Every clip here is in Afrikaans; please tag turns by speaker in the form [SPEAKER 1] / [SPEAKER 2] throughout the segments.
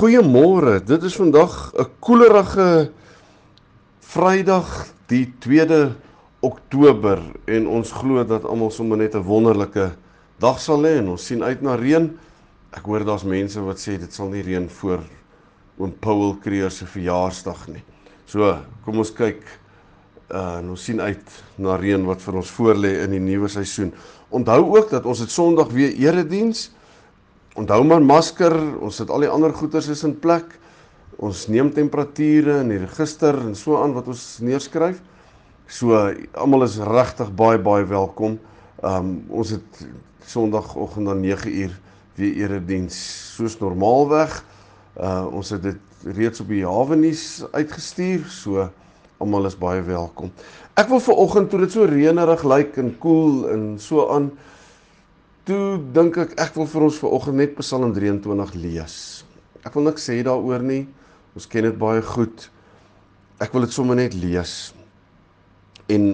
[SPEAKER 1] Goeiemôre. Dit is vandag 'n koelerige Vrydag, die 2de Oktober en ons glo dat almal sommer net 'n wonderlike dag sal hê en ons sien uit na reën. Ek hoor daar's mense wat sê dit sal nie reën voor oom Paul Creer se verjaarsdag nie. So, kom ons kyk uh en ons sien uit na reën wat vir ons voorlê in die nuwe seisoen. Onthou ook dat ons dit Sondag weer erediens Onthou maar masker, ons sit al die ander goeders is in plek. Ons neem temperature in die register en so aan wat ons neerskryf. So almal is regtig baie baie welkom. Um ons het Sondagoggend aan 9uur weer erediens soos normaalweg. Uh ons het dit reeds op die Hawenuus uitgestuur, so almal is baie welkom. Ek wil vir oggend toe dit so reënerig lyk en koel cool en so aan toe dink ek ek wil vir ons vanoggend net Psalm 23 lees. Ek wil niks sê daaroor nie. Ons ken dit baie goed. Ek wil dit sommer net lees. En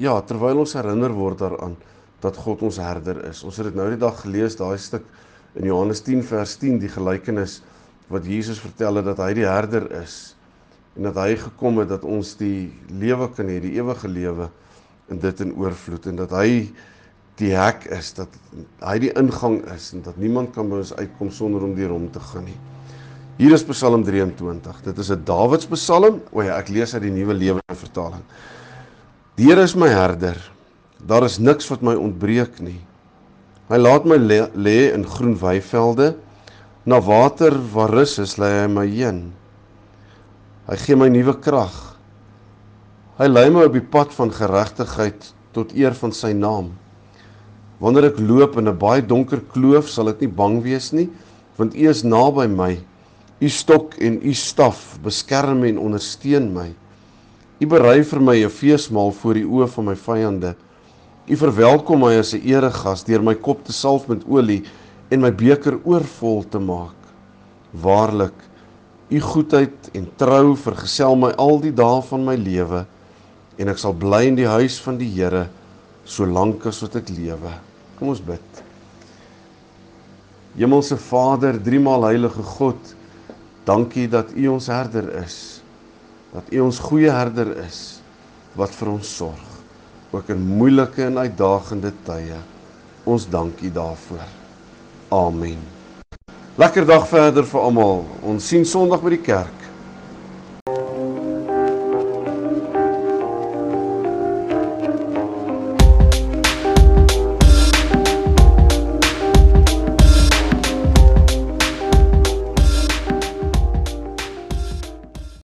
[SPEAKER 1] ja, terwyl ons herinner word daaraan dat God ons herder is. Ons het dit nou die dag gelees, daai stuk in Johannes 10 vers 10, die gelykenis wat Jesus vertel het dat hy die herder is en dat hy gekom het dat ons die lewe kan hê, die ewige lewe in dit in oorvloed en dat hy die hek is dat hy die ingang is en dat niemand kan by ons uitkom sonder om deur hom te gaan nie. Hier is Psalm 23. Dit is 'n Dawidspsalm. O ja, ek lees uit die Nuwe Lewende Vertaling. Die Here is my herder. Daar is niks wat my ontbreek nie. Hy laat my lê in groen weivelde. Na water waar rus is, lei hy my heen. Hy gee my nuwe krag. Hy lei my op die pad van geregtigheid tot eer van sy naam. Wanneer ek loop in 'n baie donker kloof, sal ek nie bang wees nie, want U is naby my. U stok en U staf beskerm en ondersteun my. U berei vir my 'n feesmaal voor die oë van my vyande. U verwelkom my as 'n eregas deur my kop te salf met olie en my beker oorvol te maak. Waarlik, U goedheid en trou vergesel my al die dae van my lewe en ek sal bly in die huis van die Here solank as wat ek lewe. Kom ons bid. Hemelse Vader, driemaal heilige God, dankie dat U ons herder is. Dat U ons goeie herder is wat vir ons sorg, ook in moeilike en uitdagende tye. Ons dank U daarvoor. Amen. Lekker dag verder vir almal. Ons sien Sondag by die kerk.